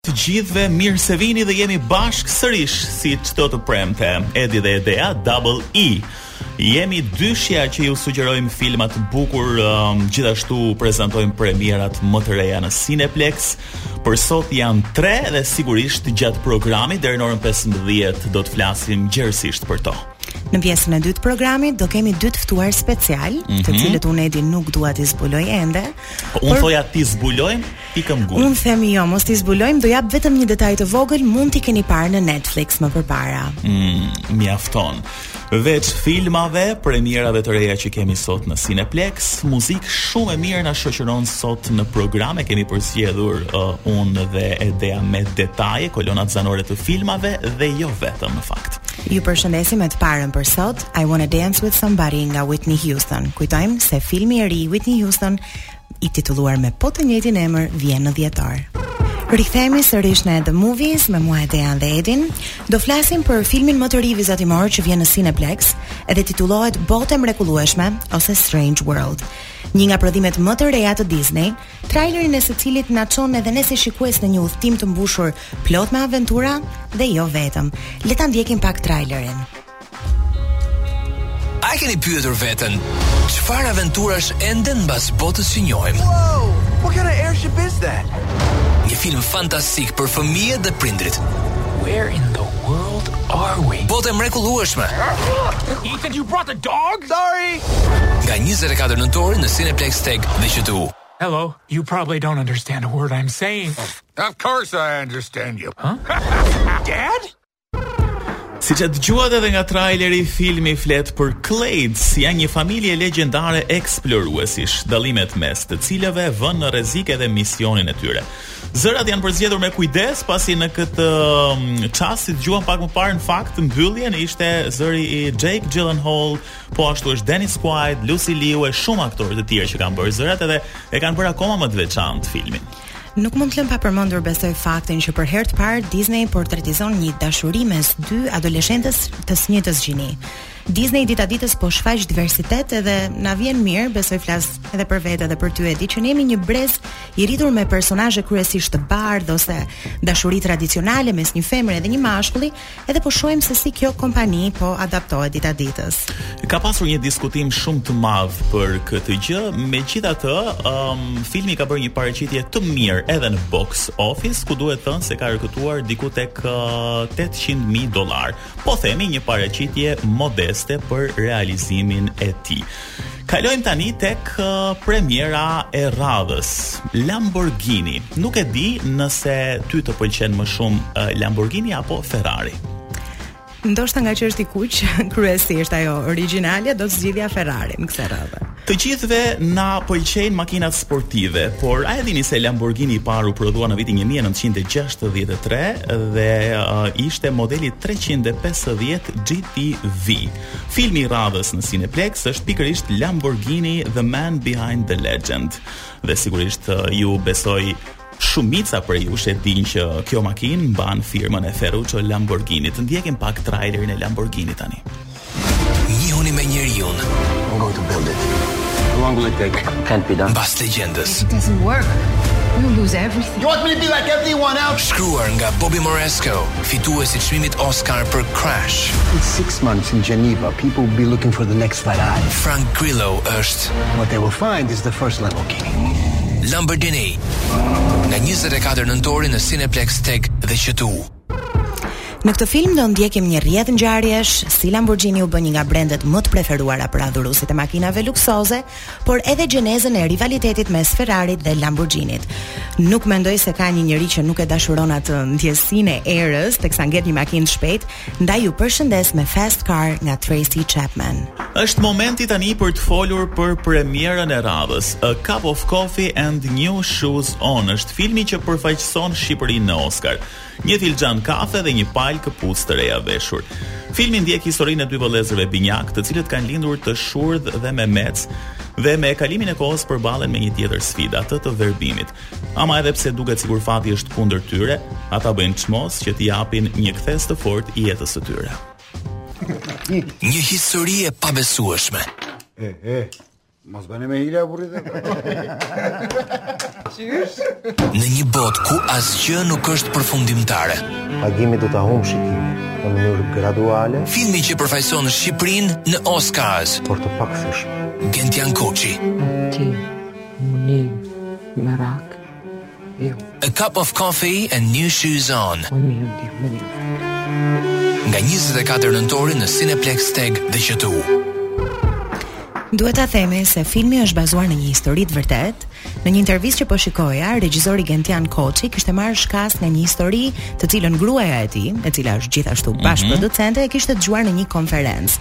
Të gjithëve mirë se vini dhe jemi bashkë sërish si çdo të premte. Edi dhe Edea Double E. Jemi dyshja që ju sugjerojmë filma të bukur, um, gjithashtu prezantojmë premierat më të reja në Cineplex. Për sot janë 3 dhe sigurisht gjatë programit deri në orën 15 do të flasim gjerësisht për to. Në pjesën e dytë të programit do kemi dy të ftuar specialë, mm -hmm. të mhm. cilët unë Edi nuk dua t'i zbuloj ende. Unë por... thoja t'i zbulojmë Pikë mgut. Unë them jo, mos t'i zbulojmë, do jap vetëm një detaj të vogël, mund t'i keni parë në Netflix më përpara. Mm, mjafton. Veç filmave, premierave të reja që kemi sot në Cineplex, muzikë shumë e mirë na shoqëron sot në program, e kemi përzgjedhur uh, unë dhe Edea me detaje, kolonat zanore të filmave dhe jo vetëm në fakt. Ju përshëndesim me të parën për sot, I Wanna Dance With Somebody nga Whitney Houston. Kujtojmë se filmi i ri Whitney Houston i titulluar me po të njëjtin emër vjen në dhjetor. Rikthehemi sërish në The Movies me mua Edean dhe Edin. Do flasim për filmin më të ri vizatimor që vjen në Cineplex dhe titullohet Botë e mrekullueshme ose Strange World. Një nga prodhimet më të reja të Disney, traileri i së cilit na çon edhe ne si shikues në një udhëtim të mbushur plot me aventura dhe jo vetëm. Le ta ndjekim pak trailerin. A e keni pyetur veten çfarë aventurash enden mbas botës që njohim? Wow, what kind of airship is that? Një film fantastik për fëmijët dhe prindërit. Where in the world are we? Botë e mrekullueshme. Ethan, you brought the dog? Sorry. Nga 24 nëntor në Cineplex TEG dhe QTU. Hello, you probably don't understand a word I'm saying. Of course I understand you. Huh? Dad? Siç e dëgjuat edhe nga traileri, filmi flet për Clades, janë një familje legjendare eksploruesish, dallimet mes të cilëve vënë në rrezik edhe misionin e tyre. Zërat janë përzgjedhur me kujdes, pasi në këtë mm, çast si dëgjuam pak më parë në fakt në mbyllje ishte zëri i Jake Gyllenhaal, po ashtu është Dennis Quaid, Lucy Liu e shumë aktorë të tjerë që kanë bërë zërat edhe e kanë bërë akoma më të veçantë filmin. Nuk mund të lëmë pa përmendur besoj faktin që për herë të parë Disney portretizon një dashuri mes dy adoleshentëve të së njëjtës gjini. Disney dita ditës po shfaq diversitet edhe na vjen mirë, besoj flas edhe për vete dhe për ty Edi që ne jemi një brez i rritur me personazhe kryesisht të bardhë ose dashuri tradicionale mes një femre dhe një mashkulli, Edhe po shohim se si kjo kompani po adaptohet dita ditës. Ka pasur një diskutim shumë të madh për këtë gjë, megjithatë, um, filmi ka bërë një paraqitje të mirë edhe në box office, ku duhet thënë se ka arkëtuar diku tek uh, 800.000 dollarë. Po themi një paraqitje modeste për realizimin e tij. Kalojmë tani tek premiera e radhës. Lamborghini. Nuk e di nëse ty të pëlqen më shumë Lamborghini apo Ferrari. Ndoshta nga që është i kuq, kryesisht ajo origjinale do të zgjidhja Ferrarin këtë radhë. Të gjithëve na pëlqejnë makinat sportive, por a e dini se Lamborghini i parë u prodhua në vitin 1963 dhe uh, ishte modeli 350 GTV. Filmi i radhës në Cineplexx është pikërisht Lamborghini The Man Behind the Legend. Dhe sigurisht uh, ju besoj shumica prej jush e dinë që kjo makinë mban firmën e Ferruccio Lamborghini. Të ndjekim pak trailerin e Lamborghinit tani. Njihuni me njeriun. I'm going to build it. How long will it take? Can't be done. Pas legjendës. It doesn't work. You lose everything. You want me to be like everyone else? Shkruar nga Bobby Moresco. fitues i çmimit Oscar për Crash. In six months in Geneva, people will be looking for the next Ferrari. Frank Grillo është. What they will find is the first Lamborghini. Lamborghini. Nga 24 nëntori në Cineplexx TEG dhe QTU. Në këtë film do ndjekim një rrjedhë ngjarjesh, si Lamborghini u bë një nga brendet më të preferuara për adhuruesit e makinave luksoze, por edhe gjenezën e rivalitetit mes Ferrarit dhe Lamborghinit. Nuk mendoj se ka një njeri që nuk e dashuron atë ndjesinë e erës, teksa nget një makinë të shpejtë, ndaj ju përshëndes me Fast Car nga Tracy Chapman. Është momenti tani për të folur për premierën e radhës, A Cup of Coffee and New Shoes On, është filmi që përfaqëson Shqipërinë në Oscar. Një filxhan kafe dhe një palë këpucë të reja veshur. Filmi ndjek historinë e dy vëllezërve binjakë, të cilët kanë lindur të shurdhë dhe memecë dhe me kalimin e kohës përballen me një tjetër sfidë, atë të verbimit. Ama edhe pse duket sikur fati është kundër tyre, ata bëjnë çmos që t'i japin një kthesë të fortë jetës së tyre. Një histori e pabesueshme. Mos bëni me hile burri dhe. Qysh? Në një botë ku asgjë nuk është përfundimtare. Agimi do ta humbë shikimin në mënyrë graduale. Filmi që përfaqëson Shqipërinë në Oscars. Por të pak Gentian Koçi. Ti, më një, më A cup of coffee and new shoes on. Nga 24 nëntori në Cineplexx TEG dhe QTU. Duhet ta themi se filmi është bazuar në një histori të vërtetë. Në një intervistë që po shikoja, regjisori Gentian Koçi kishte marrë shkas nga një histori të cilën gruaja e tij, e cila është gjithashtu mhm. bashkëproducente, e kishte dëgjuar në një konferencë.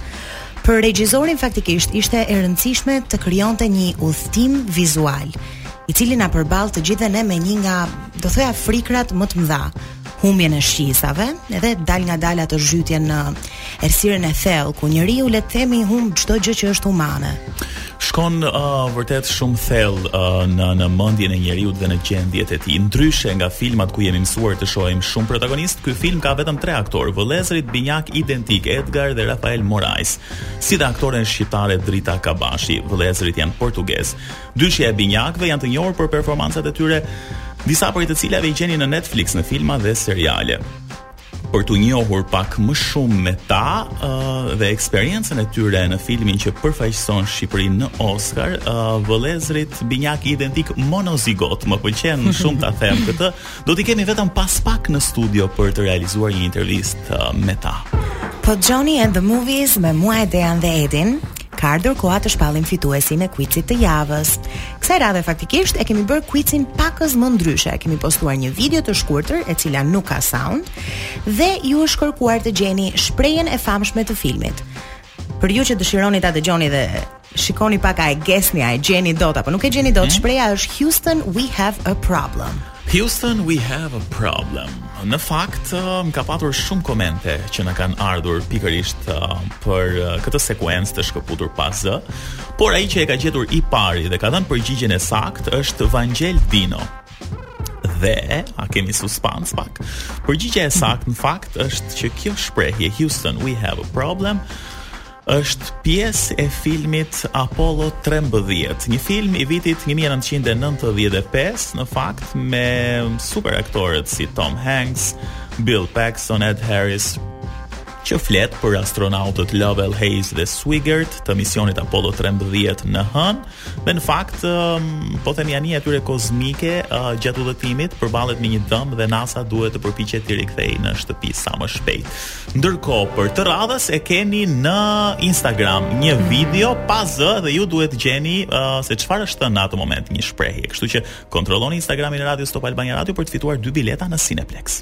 Për regjisorin faktikisht ishte e rëndësishme të krijonte një udhëtim vizual, i cili na përball të gjithëve ne me një nga, do thoja, frikrat më të mëdha, humbjen e shqisave, edhe dalëngadalë atë zhytjen në errësirën e thellë ku njeriu le të themi humb çdo gjë që është humane. Shkon uh, vërtet shumë thellë uh, në në mendjen e njeriut dhe në gjendjet e tij. Ndryshe nga filmat ku jemi mësuar të shohim shumë protagonistë, ky film ka vetëm tre aktorë, vëllezërit binjakë identikë Edgar dhe Rafael Morais, si dhe aktoren shqiptare Drita Kabashi. Vëllezërit janë portugezë. Dyshja e binjakëve janë të njohur për performancat e tyre, disa prej të cilave i gjeni në Netflix në filma dhe seriale. Për t'u njohur pak më shumë me ta uh, dhe eksperiencën e tyre në filmin që përfaqëson Shqipërinë në Oscar, uh, vëllezërit binjakë identikë monozigotë, më pëlqen shumë ta them këtë, do t'i kemi vetëm pas pak në studio për të realizuar një intervistë uh, me ta. Po Johnny and the Movies me Muaj Dejan dhe Edin, Ka ardhur koha të shpallim fituesin e kuicit të javës. Kësaj radhe faktikisht e kemi bërë kuicin pakëz më ndryshe. Kemi postuar një video të shkurtër e cila nuk ka sound dhe ju është kërkuar të gjeni shprehjen e famshme të filmit. Për ju që dëshironi ta dëgjoni dhe shikoni pak a e gesni, a e gjeni dot apo nuk e gjeni dot, mhm. shprehja është Houston we have a problem. Houston we have a problem. Në fakt ka patur shumë komente që na kanë ardhur pikërisht për këtë sekuencë të shkëputur pa zë, por ai që e ka gjetur i pari dhe ka dhënë përgjigjen e saktë është Vangjel Dino dhe a kemi suspans pak. Përgjigja e saktë në fakt është që kjo shprehje Houston we have a problem Është pjesë e filmit Apollo trembëdhjetë, një film i vitit një mijë e nëntëqind e nëntëdhjetë e pesë, në fakt me super aktorët si Tom Hanks, Bill Paxton, Ed Harris, që flet për astronautët Lovell, Haise dhe Swigert të misionit Apollo 13 në Hënë, dhe në fakt po themi anija e tyre kozmike gjatë udhëtimit përballet me një dëm dhe NASA duhet të përpiqet t'i rikthejë në shtëpi sa më shpejt. Ndërkohë për të radhës e keni në Instagram një mhm. video pa zë dhe ju duhet të gjeni uh, se çfarë është thënë në atë moment një shprehje. Kështu që kontrolloni Instagramin e Radios Top Albania Radio për të fituar dy bileta në Cineplexx.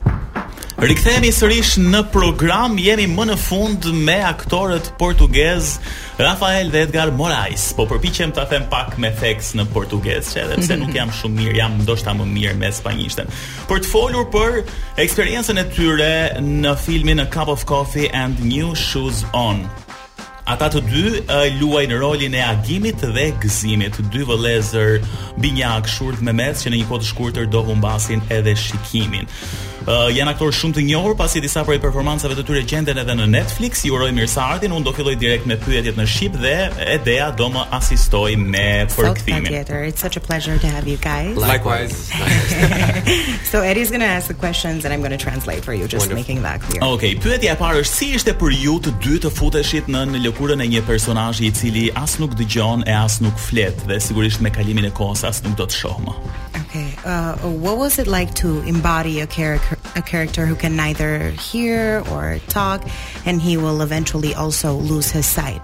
Rikthehemi sërish në program, jemi më në fund me aktorët portugezë Rafael dhe Edgar Morais. Po përpiqem ta them pak me theksin portugez, edhe pse nuk jam shumë mirë, jam ndoshta më mirë me spanjishten. për të folur për eksperiencën e tyre në filmin A Cup of Coffee and New Shoes On. Ata të dy uh, luajnë rolin e Agimit dhe Gëzimit, dy vëllezër binjakë shurdhmemecë që në një kohë të shkurtër do humbasin edhe shikimin. Uh, janë aktorë shumë të njohur pasi disa prej performancave të tyre gjenden edhe në Netflix. I uroj mirëseardhjen. Unë do filloj direkt me pyetjet në shqip dhe Edea do më asistojë me përkthimin. Thank you. It's such a pleasure to have you guys. Likewise. so Eddie's going to ask the questions and I'm going to translate for you just Wonderful. making that clear. Okay, pyetja e parë është si ishte për ju të dy të futeshit nën lëkurën e një personazhi i cili as nuk dëgjon e as nuk flet dhe sigurisht me kalimin e kohës as nuk do të shohë më. Okay, uh, what was it like to embody a character a character who can neither hear or talk and he will eventually also lose his sight?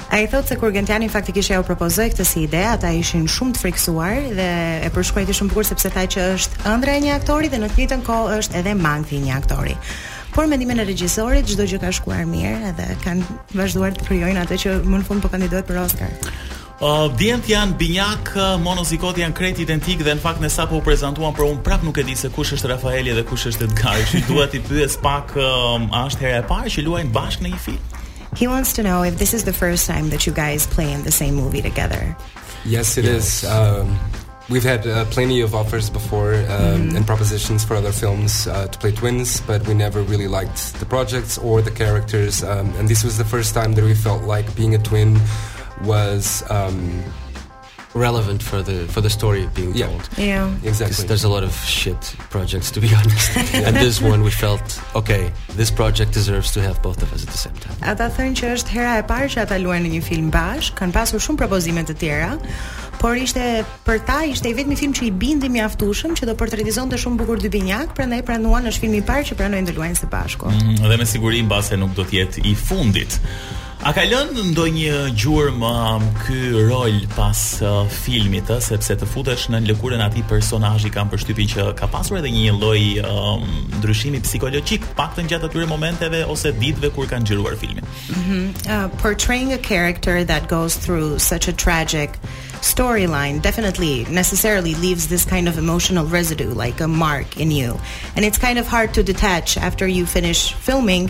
Ai thotë se kur Gentiani faktikisht ua propozoi këtë si ide, ata ishin shumë të frikësuar dhe e përshkruajti shumë bukur sepse tha që është ëndrra e një aktori dhe në të njëjtën kohë është edhe makthi i një aktori. Por me ndihmën e regjisorit çdo gjë ka shkuar mirë dhe kanë vazhduar të krijojnë atë që më në fund po kandidohet për Oscar. Uh, djemtë janë binjakë monozigotë, janë krejt identikë dhe në fakt sapo u prezantuan por unë prap nuk e di se kush është Rafaeli dhe kush është Edgari që dua t'i pyes pak uh, a është hera e parë që luajnë bashkë në një film He wants to know if this is the first time that you guys play in the same movie together. Yes, it yes. is. Um, We've had uh, plenty of offers before um, mm-hmm. and propositions for other films uh, to play twins, but we never really liked the projects or the characters. Um, and this was the first time that we felt like being a twin was. Um, relevant for the for the story being yeah. told. Yeah, exactly. There's a lot of shit projects to be honest, and this one we felt okay. This project deserves to have both of us at the same time. Ata thonë që është hera e parë që ata luajnë në një film bashkë, kanë pasur shumë propozime të tjera, por ishte për ta ishte i vetmi film që i bindi mjaftueshëm që do portretizonte shumë bukur dy binjakë, prandaj pranuan është filmi i parë që pranojnë të luajnë së bashku. Mm, dhe me siguri mbase nuk do të jetë i fundit. A ka lënë ndonjë gjurmë ëm ky rol pas filmit ë sepse të futesh nën lëkurën e atij personazhi kam përshtypjen që ka pasur edhe një lloj ëm ndryshimi psikologjik të paktën gjatë atyre momenteve ose ditëve kur kanë xhiruar filmin. Mm -hmm. uh, portraying a character that goes through such a tragic storyline definitely necessarily leaves this kind of emotional residue like a mark in you and it's kind of hard to detach after you finish filming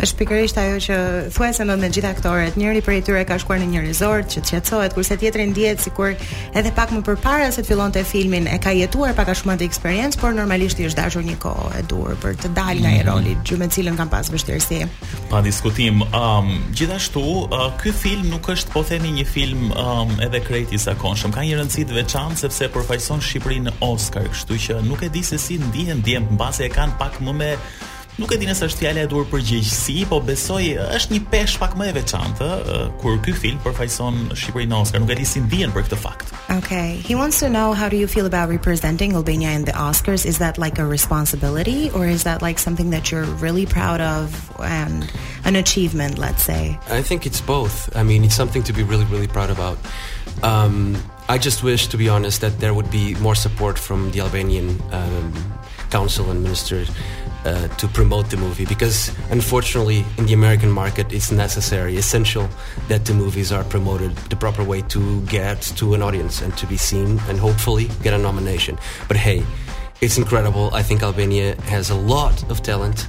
Është pikërisht ajo që thuaj se ndodh me gjithë aktorët. Njëri prej tyre ka shkuar në një resort që të qetësohet, kurse tjetri ndihet sikur edhe pak më përpara se të fillonte filmin e ka jetuar pak a shumë atë eksperiencë, por normalisht i është dashur një kohë e duhur për të dalë nga ai mhm. roli, gjë me të cilën kanë pas vështirësi. Pa diskutim, um, gjithashtu uh, ky film nuk është po themi një film um, edhe krejt i zakonshëm. Ka një rëndësi të veçantë sepse përfaqëson Shqipërinë në Oscar, kështu që nuk e di se si ndihen djemtë mbase e kanë pak më me Nuk e di nëse është fjala e duhur përgjegjësi, po besoj është një peshë pak më e veçantë kur ky film përfaqëson Shqipërinë në Oscar. Nuk e di si ndihen për këtë fakt. Okay. He wants to know how do you feel about representing Albania in the Oscars? Is that like a responsibility or is that like something that you're really proud of and an achievement, let's say? I think it's both. I mean, it's something to be really really proud about. Um I just wish to be honest that there would be more support from the Albanian um, council and ministers uh, to promote the movie because unfortunately in the American market it's necessary, essential that the movies are promoted the proper way to get to an audience and to be seen and hopefully get a nomination. But hey, it's incredible. I think Albania has a lot of talent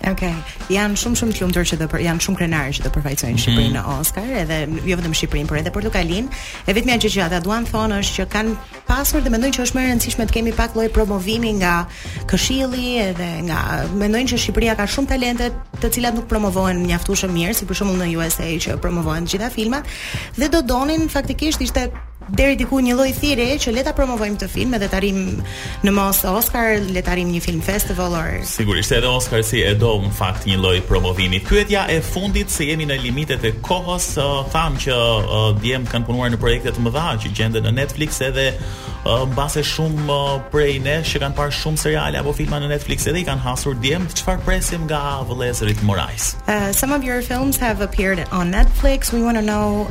Okej. Okay. Janë shumë shumë të lumtur që do për janë shumë krenarë që do përfaqësojnë Shqipërinë mm. në Oscar, edhe jo vetëm Shqipërinë, por edhe Portugalinë. E vetmja gjë që ata duan thonë është që kanë pasur dhe mendojnë që është më e rëndësishme të kemi pak lloj promovimi nga këshilli edhe nga mendojnë që Shqipëria ka shumë talente të cilat nuk promovohen mjaftueshëm mirë, si për shembull në USA që promovohen të gjitha filmat dhe do donin faktikisht ishte Deri diku një lloj thirrje që le ta promovojmë këtë film edhe të arrijmë në mos Oscar, le të arrijmë një film festival or. Sigurisht edhe Oscar si e do në fakt një lloj promovimi. Pyetja e fundit se jemi në limitet e kohës, uh, thamë që uh, djemtë kanë punuar në projekte të mëdha që gjenden në Netflix edhe uh, mbase shumë uh, prej nesh që kanë parë shumë seriale apo filma në Netflix edhe i kanë hasur djemtë, çfarë presim nga vëllezërit Morais? Uh, some of your films have appeared on Netflix. We want to know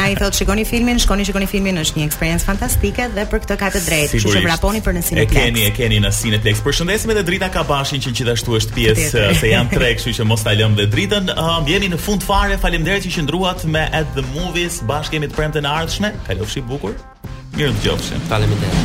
Ai thotë shikoni filmin, shkoni shikoni filmin, është një eksperiencë fantastike dhe për këtë ka të drejtë, kështu që vraponi për në Cineplex. E keni, e keni në Cineplex. Përshëndesim edhe Drita Kabashin që gjithashtu është pjesë se janë tre, kështu që mos ta lëmë dhe Dritën. Um, jemi në fund fare, faleminderit që qëndruat me At the Movies, bashkë jemi të premten e ardhshme. Kalofshi bukur. Mirudëgjofshim. Faleminderit.